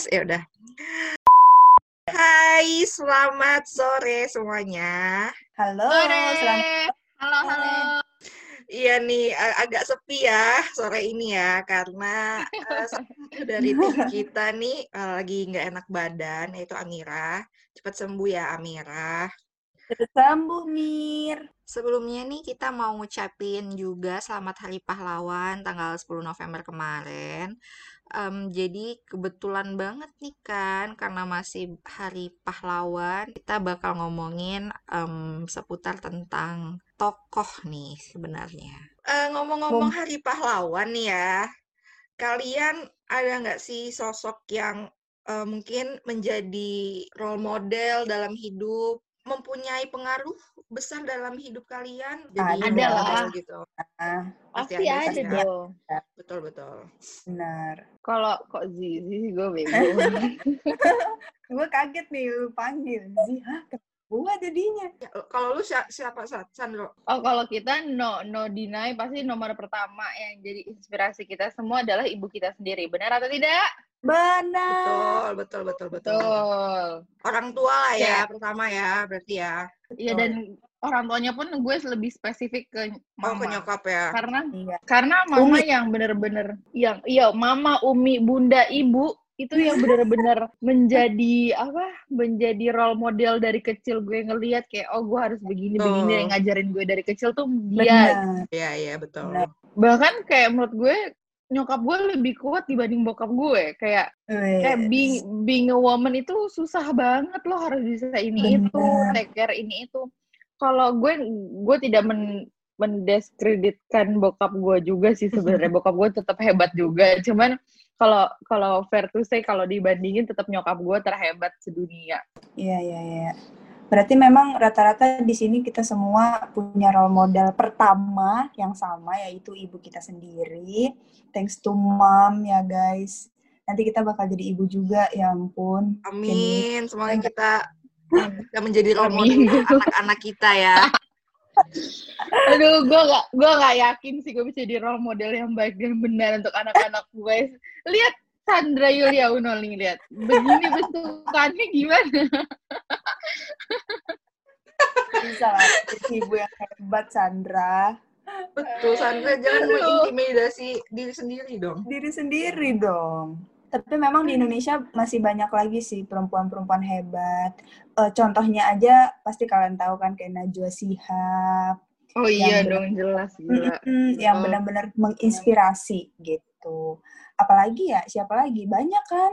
tes tes ya udah Hai selamat sore semuanya Halo, Sore. selamat Halo, halo. Iya nih agak sepi ya sore ini ya karena satu dari tim kita nih eh, lagi nggak enak badan yaitu Amira cepat sembuh ya Amira sembuh Mir. Sebelumnya nih kita mau ngucapin juga selamat Hari Pahlawan tanggal 10 November kemarin. Em, jadi kebetulan banget nih kan karena masih Hari Pahlawan kita bakal ngomongin em, seputar tentang tokoh nih sebenarnya. Eh, ngomong-ngomong Hari Pahlawan nih ya, kalian ada nggak sih sosok yang eh, mungkin menjadi role model dalam hidup, mempunyai pengaruh besar dalam hidup kalian? Jadi Ada lah. gitu. Ah, Pasti Pasti ada ada dong. Betul betul. benar. Kalau kok Zizi gue bego. Gue kaget nih lu panggil. Zi, hah? Gue jadinya. Ya, kalau lu sia- siapa Sa- Sandro? oh, kalau kita no no deny pasti nomor pertama yang jadi inspirasi kita semua adalah ibu kita sendiri. Benar atau tidak? Benar. Betul betul betul betul. Betul. Orang tua lah ya Ya. pertama ya berarti ya. Iya dan orang tuanya pun gue lebih spesifik ke Oh ke mama. nyokap ya. Karena Iya. karena mama Umi. yang bener-bener yang iya mama umi bunda ibu itu yang bener-bener menjadi apa menjadi role model dari kecil gue ngelihat kayak oh gue harus begini begini Betul. yang ngajarin gue dari kecil tuh dia. Iya iya betul. Benar. bahkan kayak menurut gue nyokap gue lebih kuat dibanding bokap gue kayak kayak Wes. being being a woman itu susah banget lo harus bisa ini itu Bener. take care ini itu kalau gue gue tidak men mendiskreditkan bokap gue juga sih sebenarnya bokap gue tetap hebat juga cuman kalau kalau fair to say kalau dibandingin tetap nyokap gue terhebat sedunia Iya, iya, iya. Berarti memang rata-rata di sini kita semua punya role model pertama yang sama yaitu ibu kita sendiri. Thanks to mom ya guys. Nanti kita bakal jadi ibu juga, ya ampun. Amin. Semoga kita bisa menjadi role model anak-anak kita ya. aduh gue gak gue gak yakin sih gue bisa jadi role model yang baik dan benar untuk anak-anak gue lihat Sandra Yulia Uno nih lihat begini bentukannya gimana Bisa lah, ibu yang hebat Sandra. Betul Sandra jangan Aduh. mengintimidasi diri sendiri dong. Diri sendiri dong. Tapi memang di Indonesia masih banyak lagi sih perempuan-perempuan hebat. Eh, contohnya aja pasti kalian tahu kan kayak Najwa Shihab. oh iya Yang dong jelas gila Mm-mm, yang Oh. benar-benar menginspirasi gitu. Apalagi ya, siapa lagi? Banyak kan?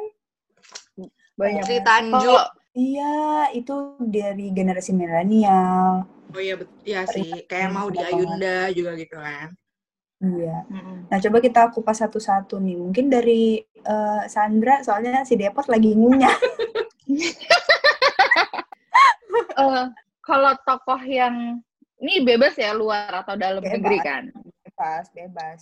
banyak Putri Tanjung. kalau Iya, itu dari generasi milenial. Oh iya bet- iya sih. Kayak mau di Ayunda juga gitu kan. Iya. Mm-mm. Nah, coba kita kupas satu-satu nih. Mungkin dari eh, Sandra, soalnya si Depot lagi ngunyah. Eh, kalau tokoh yang ini bebas ya luar atau dalam Bebas. negeri kan Bebas, bebas.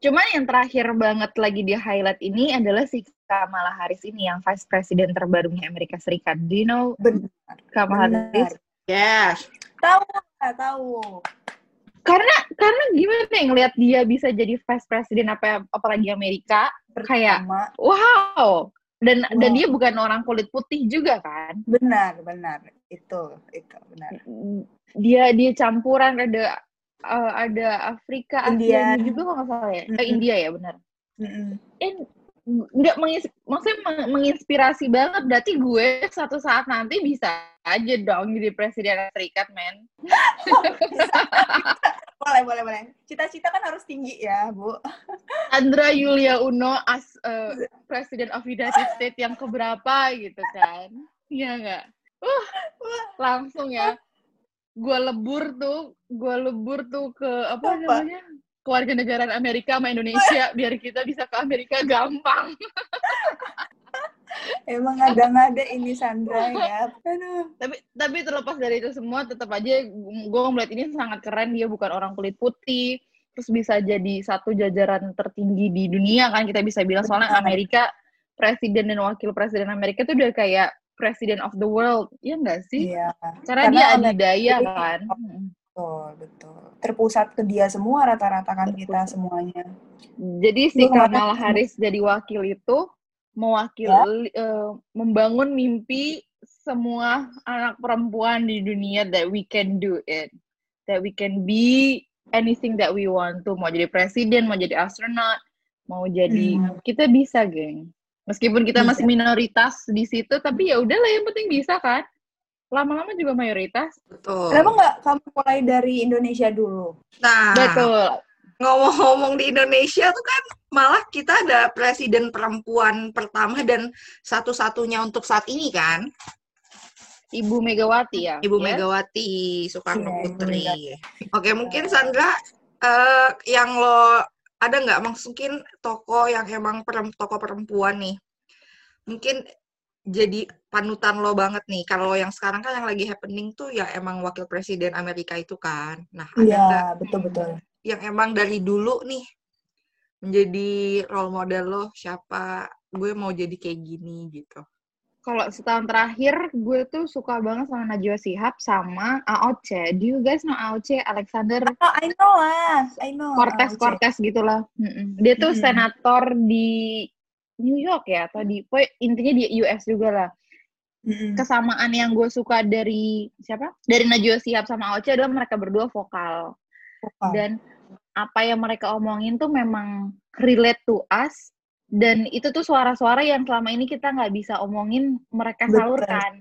Cuman yang terakhir banget lagi di highlight ini adalah si Kamala Harris ini yang vice president terbarunya Amerika Serikat. Do you know Benar. Kamala benar. Harris? Yes. Tahu, tahu. Karena karena gimana ya ngelihat dia bisa jadi vice president apa apalagi Amerika kayak Pertama, wow. Dan dan Wow. dia bukan orang kulit putih juga kan. benar, benar. Itu, itu benar. Dia dia campuran ada eh, ada Afrika, Asia Indian. juga kalau nggak salah ya. Eh, Mm-mm. India ya benar. Mm-mm. eh nggak mengis maksudnya meng- menginspirasi banget berarti gue suatu saat nanti bisa aja dong jadi presiden Serikat men Boleh, boleh, boleh. Cita-cita kan harus tinggi ya, Bu. Andra Yulia Uno as uh, President of United States yang keberapa gitu kan iya nggak uh langsung ya gue lebur tuh gue lebur tuh ke apa, Apa? namanya keluarga negara Amerika sama Indonesia biar kita bisa ke Amerika gampang Emang ada-ada ini Sandra ya. Aduh. tapi tapi terlepas dari itu semua tetap aja gue ngeliat ini sangat keren dia bukan orang kulit putih terus bisa jadi satu jajaran tertinggi di dunia kan kita bisa bilang soalnya. Amerika presiden dan wakil presiden Amerika tuh udah kayak president of the world ya enggak sih Iya. karena, Karena dia adidaya kan Betul, betul. Terpusat ke dia semua rata-rata kan kita semuanya. jadi si Kamala Harris jadi wakil itu mewakili eh, membangun mimpi semua anak perempuan di dunia that we can do it that we can be anything that we want to mau jadi presiden mau jadi astronot mau jadi Hmm. kita bisa geng meskipun kita Bisa. masih minoritas di situ tapi ya udahlah yang penting bisa kan lama-lama juga mayoritas Betul. Kenapa nggak kamu mulai dari Indonesia dulu? Nah, betul ngomong-ngomong di Indonesia tuh kan malah kita ada presiden perempuan pertama dan satu-satunya untuk saat ini kan, Ibu Megawati ya Ibu Yes? Megawati Soekarno Iya, Ibu Putri. Oke, mungkin Sandra eh, yang lo ada nggak mungkin toko yang emang perem, toko perempuan nih, mungkin jadi panutan lo banget nih. Kalau yang sekarang kan yang lagi happening tuh ya emang wakil presiden Amerika itu kan. Nah, ada Iya, betul-betul. yang emang dari dulu nih menjadi role model lo siapa gue mau jadi kayak gini gitu kalau setahun terakhir gue tuh suka banget sama Najwa Shihab sama AOC. Do you guys know AOC? Alexander Oh, I know lah. I know. Cortez Cortez gitulah. Mm-mm. Dia tuh Mm-mm. senator di New York ya atau di intinya di US juga lah. Mm-mm. Kesamaan yang gue suka dari siapa? Dari Najwa Shihab sama AOC adalah mereka berdua vokal Vokal. dan apa yang mereka omongin tuh memang relate to us dan itu tuh suara-suara yang selama ini kita nggak bisa omongin mereka Betul. salurkan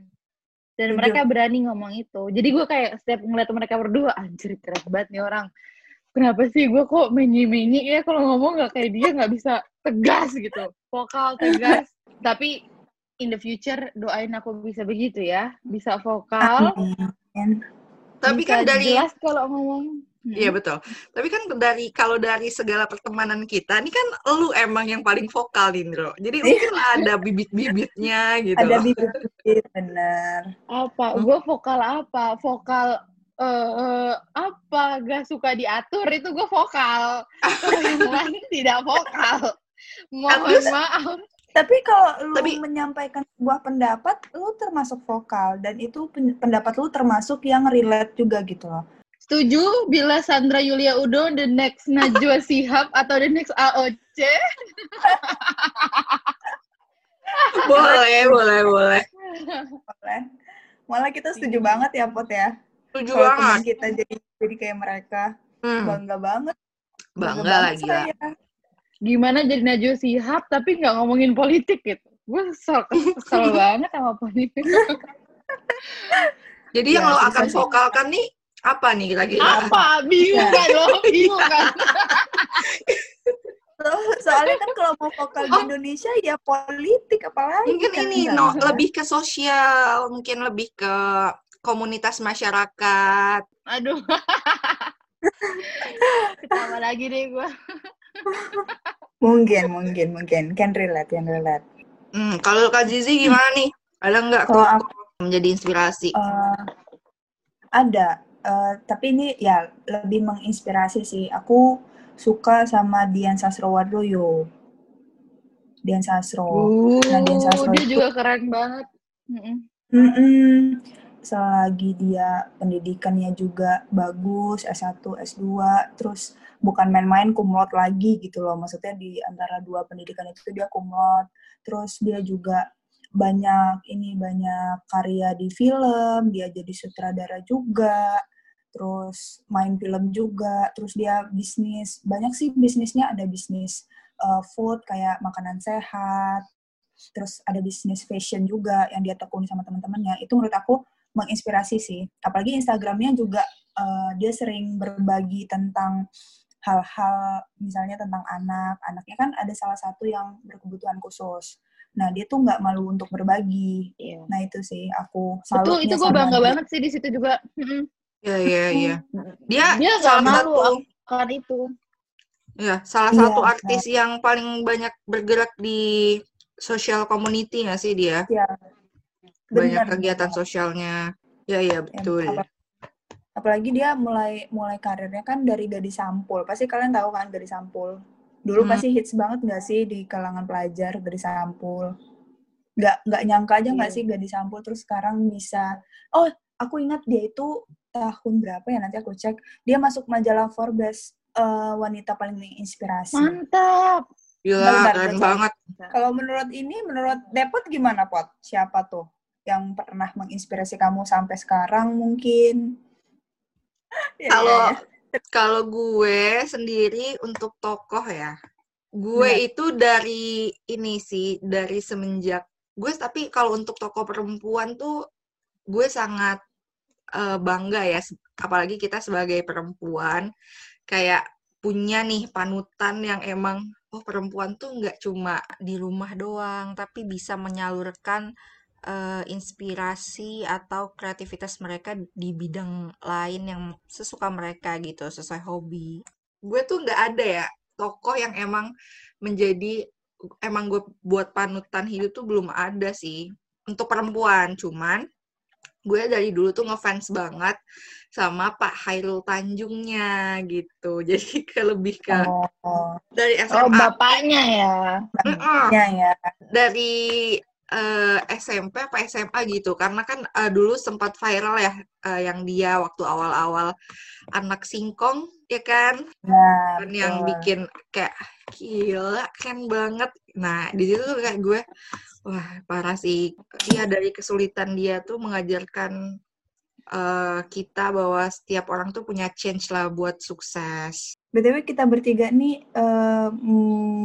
dan Setuju. mereka berani ngomong itu jadi gue kayak setiap ngeliat mereka berdua anjir keren banget nih orang kenapa sih gue kok menyi-menyi ya kalau ngomong nggak kayak dia nggak bisa tegas gitu. Vokal tegas. Tapi in the future doain aku bisa begitu ya. Bisa vokal. Amin. tapi bisa kan dari jelas kalau ngomong. Iya betul. Tapi kan dari kalau dari segala pertemanan kita ini kan lu emang yang paling vokal Indro jadi mungkin ada bibit-bibitnya gitu Ada bibit-bibit, bener. apa? Hmm? gue vokal apa? Vokal eh eh, apa? Gak suka diatur itu gue vokal. Yang lain tidak vokal mohon Terus? maaf Tapi kalau lu Tapi- menyampaikan sebuah pendapat, lu termasuk vokal dan itu pen- pendapat lu termasuk yang relate juga gitu loh. setuju bila Sandra Yulia Udo the next Najwa Shihab atau the next AOC boleh boleh boleh Boleh. Malah kita setuju banget ya Pot ya. setuju teman banget kita jadi jadi kayak mereka, Hmm, bangga banget. bangga banget lagi lah saya. Gimana jadi Najwa Shihab tapi nggak ngomongin politik gitu. Gue kesel, kesel banget sama politik. Jadi yang Ya, lo susah akan sih. vokalkan nih apa nih kira-kira apa? Bingung Ya. kan lo? Bingung kan? So- Soalnya kan kalau mau vokal di Indonesia ya politik apalagi. mungkin kan, ini no lebih ke sosial mungkin lebih ke komunitas masyarakat. Aduh. Ketawa lagi deh gue Mungkin, mungkin, mungkin. Can relate, can relate. hmm, kalau Kak Zizi gimana nih ada nggak Kalau aku menjadi inspirasi eh, ada, eh, tapi ini ya lebih menginspirasi sih. Aku suka sama Dian Sastrowardoyo. Dian Sastro. Nah, Dian Sastro dia itu- juga keren banget Mm-mm. Mm-mm. Selagi dia pendidikannya juga bagus, S1, S2, terus bukan main-main kumlot lagi gitu loh. Maksudnya di antara dua pendidikan itu dia kumlot. Terus dia juga banyak ini banyak karya di film, dia jadi sutradara juga. Terus main film juga, terus dia bisnis. Banyak sih bisnisnya, ada bisnis uh, food kayak makanan sehat, terus ada bisnis fashion juga yang dia tekuni sama teman-temannya itu menurut aku menginspirasi sih apalagi Instagramnya juga eh, dia sering berbagi tentang hal-hal misalnya tentang anak anaknya kan ada salah satu yang berkebutuhan khusus nah dia tuh nggak malu untuk berbagi Iya. nah itu sih aku Betul, itu gue bangga dia. banget sih di situ juga. Iya iya iya. Dia, Dia nggak salah malu satu akan itu. ya salah Iya, satu benar. artis yang paling banyak bergerak di social community nggak sih dia? ya Banyak benar kegiatan sosialnya. Ya iya Ya, betul. apa- apalagi dia mulai mulai karirnya kan dari gadis sampul pasti kalian tahu kan gadis sampul dulu Hmm. pasti hits banget nggak sih di kalangan pelajar gadis sampul nggak nggak nyangka aja nggak Iya. sih gadis sampul terus sekarang bisa oh aku ingat dia itu tahun berapa ya nanti aku cek dia masuk majalah Forbes eh, wanita paling menginspirasi Mantap. Gila, Bentar, keren banget. Kalau menurut ini, menurut Depot gimana, Pot? Siapa tuh yang pernah menginspirasi kamu sampai sekarang mungkin? Ya, kalau ya, ya. kalau gue sendiri untuk tokoh ya, gue Benar. itu dari ini sih, dari semenjak gue tapi kalau untuk tokoh perempuan tuh gue sangat uh, bangga ya, apalagi kita sebagai perempuan kayak punya nih panutan yang emang oh perempuan tuh nggak cuma di rumah doang tapi bisa menyalurkan uh, inspirasi atau kreativitas mereka di bidang lain yang sesuka mereka gitu sesuai hobi gue tuh nggak ada ya tokoh yang emang menjadi emang gue buat panutan hidup tuh belum ada sih untuk perempuan cuman gue dari dulu tuh ngefans banget sama Pak Hairul Tanjungnya gitu. Jadi ke lebih ke oh. dari SMA. Oh, bapaknya ya. Mm -mm. ya, ya. Dari uh, eh, SMP apa SMA gitu. Karena kan uh, dulu sempat viral ya uh, yang dia waktu awal-awal anak singkong ya kan. Ya, yang bikin kayak gila keren banget. Nah, di situ tuh kayak gue wah parah sih. Iya dari kesulitan dia tuh mengajarkan uh, kita bahwa setiap orang tuh punya change lah buat sukses. BTW kita bertiga nih uh,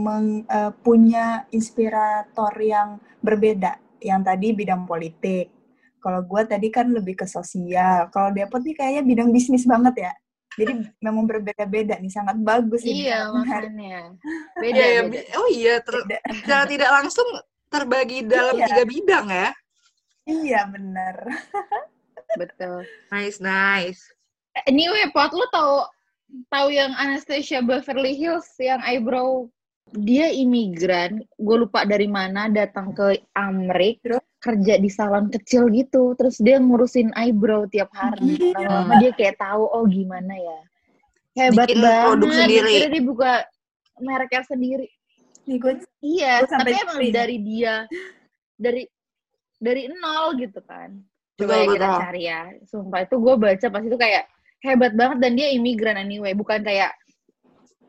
meng, uh, punya inspirator yang berbeda. Yang tadi bidang politik. Kalau gue tadi kan lebih ke sosial. Kalau Depot nih kayaknya bidang bisnis banget ya. Jadi memang berbeda-beda nih, sangat bagus ini. Iya, makanya. Beda, ya, beda. Oh iya, ter beda. tidak langsung terbagi dalam iya. tiga bidang ya. Iya, benar. Betul. Nice, nice. Anyway, Pot, lo tau tahu yang Anastasia Beverly Hills yang eyebrow dia imigran, gue lupa dari mana datang ke Amerika kerja di salon kecil gitu terus dia ngurusin eyebrow tiap hari yeah. dia kayak tahu oh gimana ya hebat Bikin banget produk sendiri. Akhirnya dia buka mereknya sendiri iya gue tapi emang dari dia dari dari nol gitu kan coba ya kita cari ya. Sumpah itu gue baca pas itu kayak hebat banget dan dia imigran anyway bukan kayak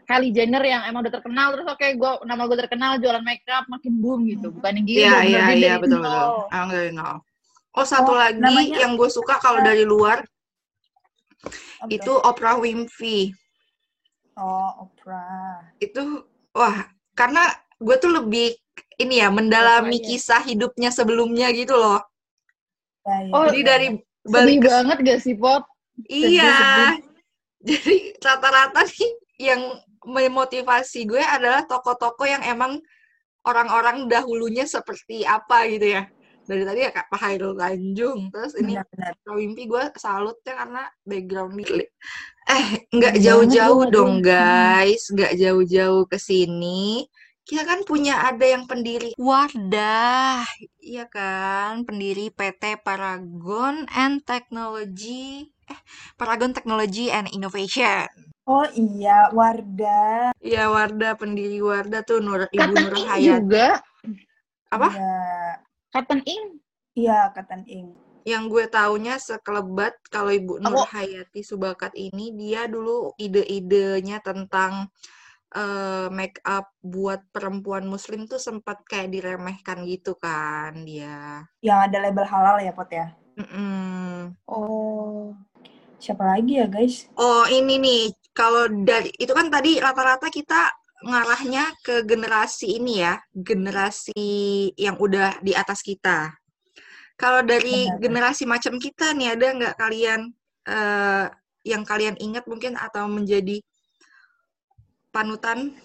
Kylie Jenner yang emang udah terkenal terus oke okay, gue nama gue terkenal jualan makeup makin boom gitu. Bukan yang gitu iya iya iya betul betul. emang dari nol oh satu oh, lagi namanya, yang gue suka kalau dari luar okay. itu Oprah Winfrey. Oh Oprah. Itu wah karena gue tuh lebih ini ya mendalami oh, kisah hidupnya sebelumnya gitu loh ya, ya. oh jadi dari balik ke... banget gak sih Pot iya. Jadi rata-rata nih yang memotivasi gue adalah toko-toko yang emang orang-orang dahulunya seperti apa gitu ya. Dari tadi ya Kak Pak Hairul Tanjung terus ini Mimpi gue salut ya karena background eh nggak jauh-jauh dong guys. Nggak jauh-jauh ke sini kita kan punya ada yang pendiri Wardah iya kan pendiri PT Paragon and Technology eh Paragon Technology and Innovation Oh iya, Wardah. Iya, Wardah pendiri Wardah tuh Nur Ibu Nur Hayat. juga. Apa? Iya. Katan Ing. Iya, Katan Ing. Yang gue taunya sekelebat kalau Ibu Nur oh. Hayati Subakat ini dia dulu ide-idenya tentang uh, make up buat perempuan muslim tuh sempat kayak diremehkan gitu kan dia. Yang ada label halal ya, Pot ya? Mm -mm. Oh. Siapa lagi ya, guys? Oh, ini nih kalau dari itu kan tadi rata-rata kita ngarahnya ke generasi ini ya, generasi yang udah di atas kita. Kalau dari Benar. generasi macam kita nih ada nggak kalian uh, yang kalian ingat mungkin atau menjadi panutan?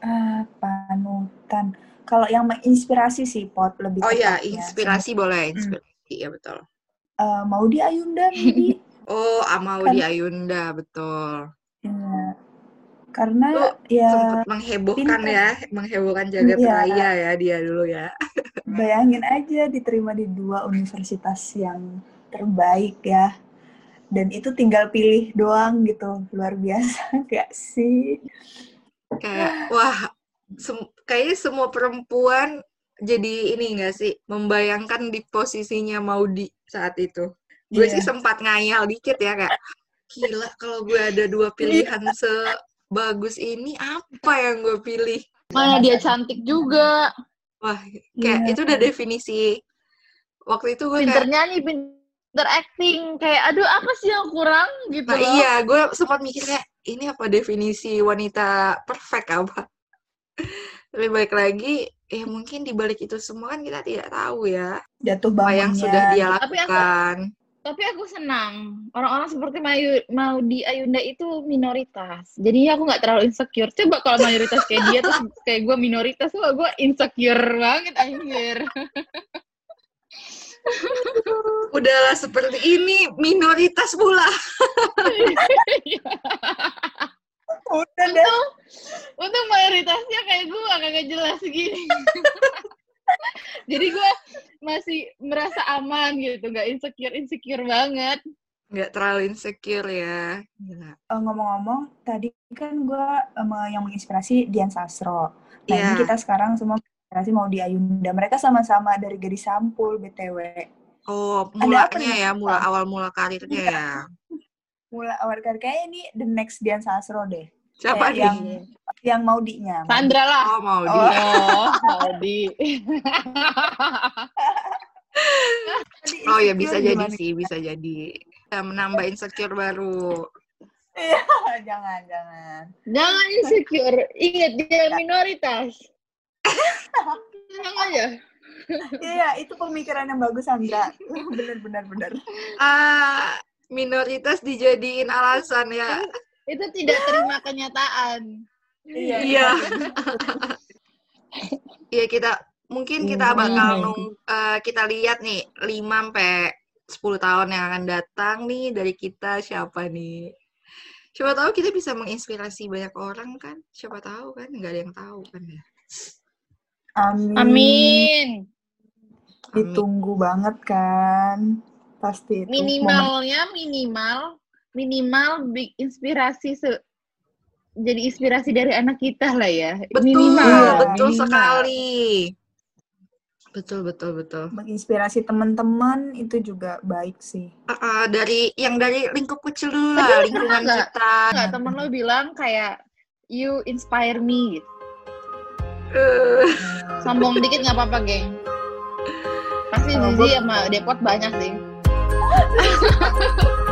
Uh, panutan. Kalau yang menginspirasi sih pot lebih. Oh ya, inspirasi ya. boleh, inspirasi hmm. ya betul. Uh, Maudi Ayunda, Maudi. oh, Amaudi kan, Ayunda, betul. Ya. Karena Tuh, ya sempat menghebohkan pintar. ya, menghebohkan jagat ya. raya ya dia dulu ya. Bayangin aja diterima di dua universitas yang terbaik ya. Dan itu tinggal pilih doang gitu. Luar biasa gak sih? Kayak wah, sem kayaknya semua perempuan jadi ini gak sih membayangkan di posisinya Maudi saat itu. Gue yeah. sih sempat ngayal dikit ya kak gila kalau gue ada dua pilihan sebagus ini apa yang gue pilih Mana dia cantik juga. Wah, kayak Iya. itu udah definisi. Waktu itu gue kayak, Pinter nyanyi, pinter acting. Kayak aduh apa sih yang kurang gitu nah loh. iya, gue sempat mikirnya ini apa definisi wanita perfect apa? Tapi balik lagi, ya mungkin di balik itu semua kan kita tidak tahu ya Jatuh apa yang sudah dia Tapi aku- lakukan. Tapi aku senang. Orang-orang seperti Mayu, Maudi Ayunda itu minoritas. Jadinya aku nggak terlalu insecure. Coba kalau mayoritas kayak dia terus kayak gue minoritas, wah gue insecure banget anjir. Udahlah seperti ini minoritas pula. Udah deh. Untuk mayoritasnya kayak gue kagak jelas gini. Jadi gue masih merasa aman gitu, nggak insecure insecure banget. Nggak terlalu insecure ya. Gila. Eh, ngomong-ngomong, tadi kan gue yang menginspirasi Dian Sastro. Nah ini Iya. kita sekarang semua menginspirasi mau di Ayunda. Mereka sama-sama dari gadis sampul BTW. Oh, mulanya nih? ya, mula awal mula karirnya ya. Mulai awal karir kayaknya ini the next Dian Sastro deh. Siapa Kayak yang nih? yang Maudinya. Sandra lah. Oh, mau di. Oh. Oh, Maudi. Oh ya bisa jadi gimana? sih, bisa jadi. Ya, menambah insecure baru. Iya, jangan, jangan. Jangan insecure. Ingat dia minoritas. Tenang aja. Iya, itu pemikiran yang bagus Sandra. bener, bener, bener. Ah, minoritas dijadiin alasan ya. Itu tidak terima kenyataan. Iya. Iya. Iya kita mungkin kita Hmm. bakal nung, eh, kita lihat nih 5 sampai 10 tahun yang akan datang nih dari kita siapa nih. Siapa tahu kita bisa menginspirasi banyak orang kan? Siapa tahu kan? Nggak ada yang tahu kan ya. Amin. Amin. Amin. Ditunggu banget kan. Pasti itu. momen- Minimalnya minimal minimal big inspirasi se jadi inspirasi dari anak kita lah ya. Betul, Minimal. Iya, betul minimal. sekali. Betul, betul, betul. menginspirasi teman-teman itu juga baik sih. Ah, ah, dari yang dari lingkup kecil dulu lah, lingkungan kita. Enggak, temen lo bilang kayak you inspire me gitu. Sombong dikit nggak apa-apa, geng. Pasti Zizi sama Depot banyak sih.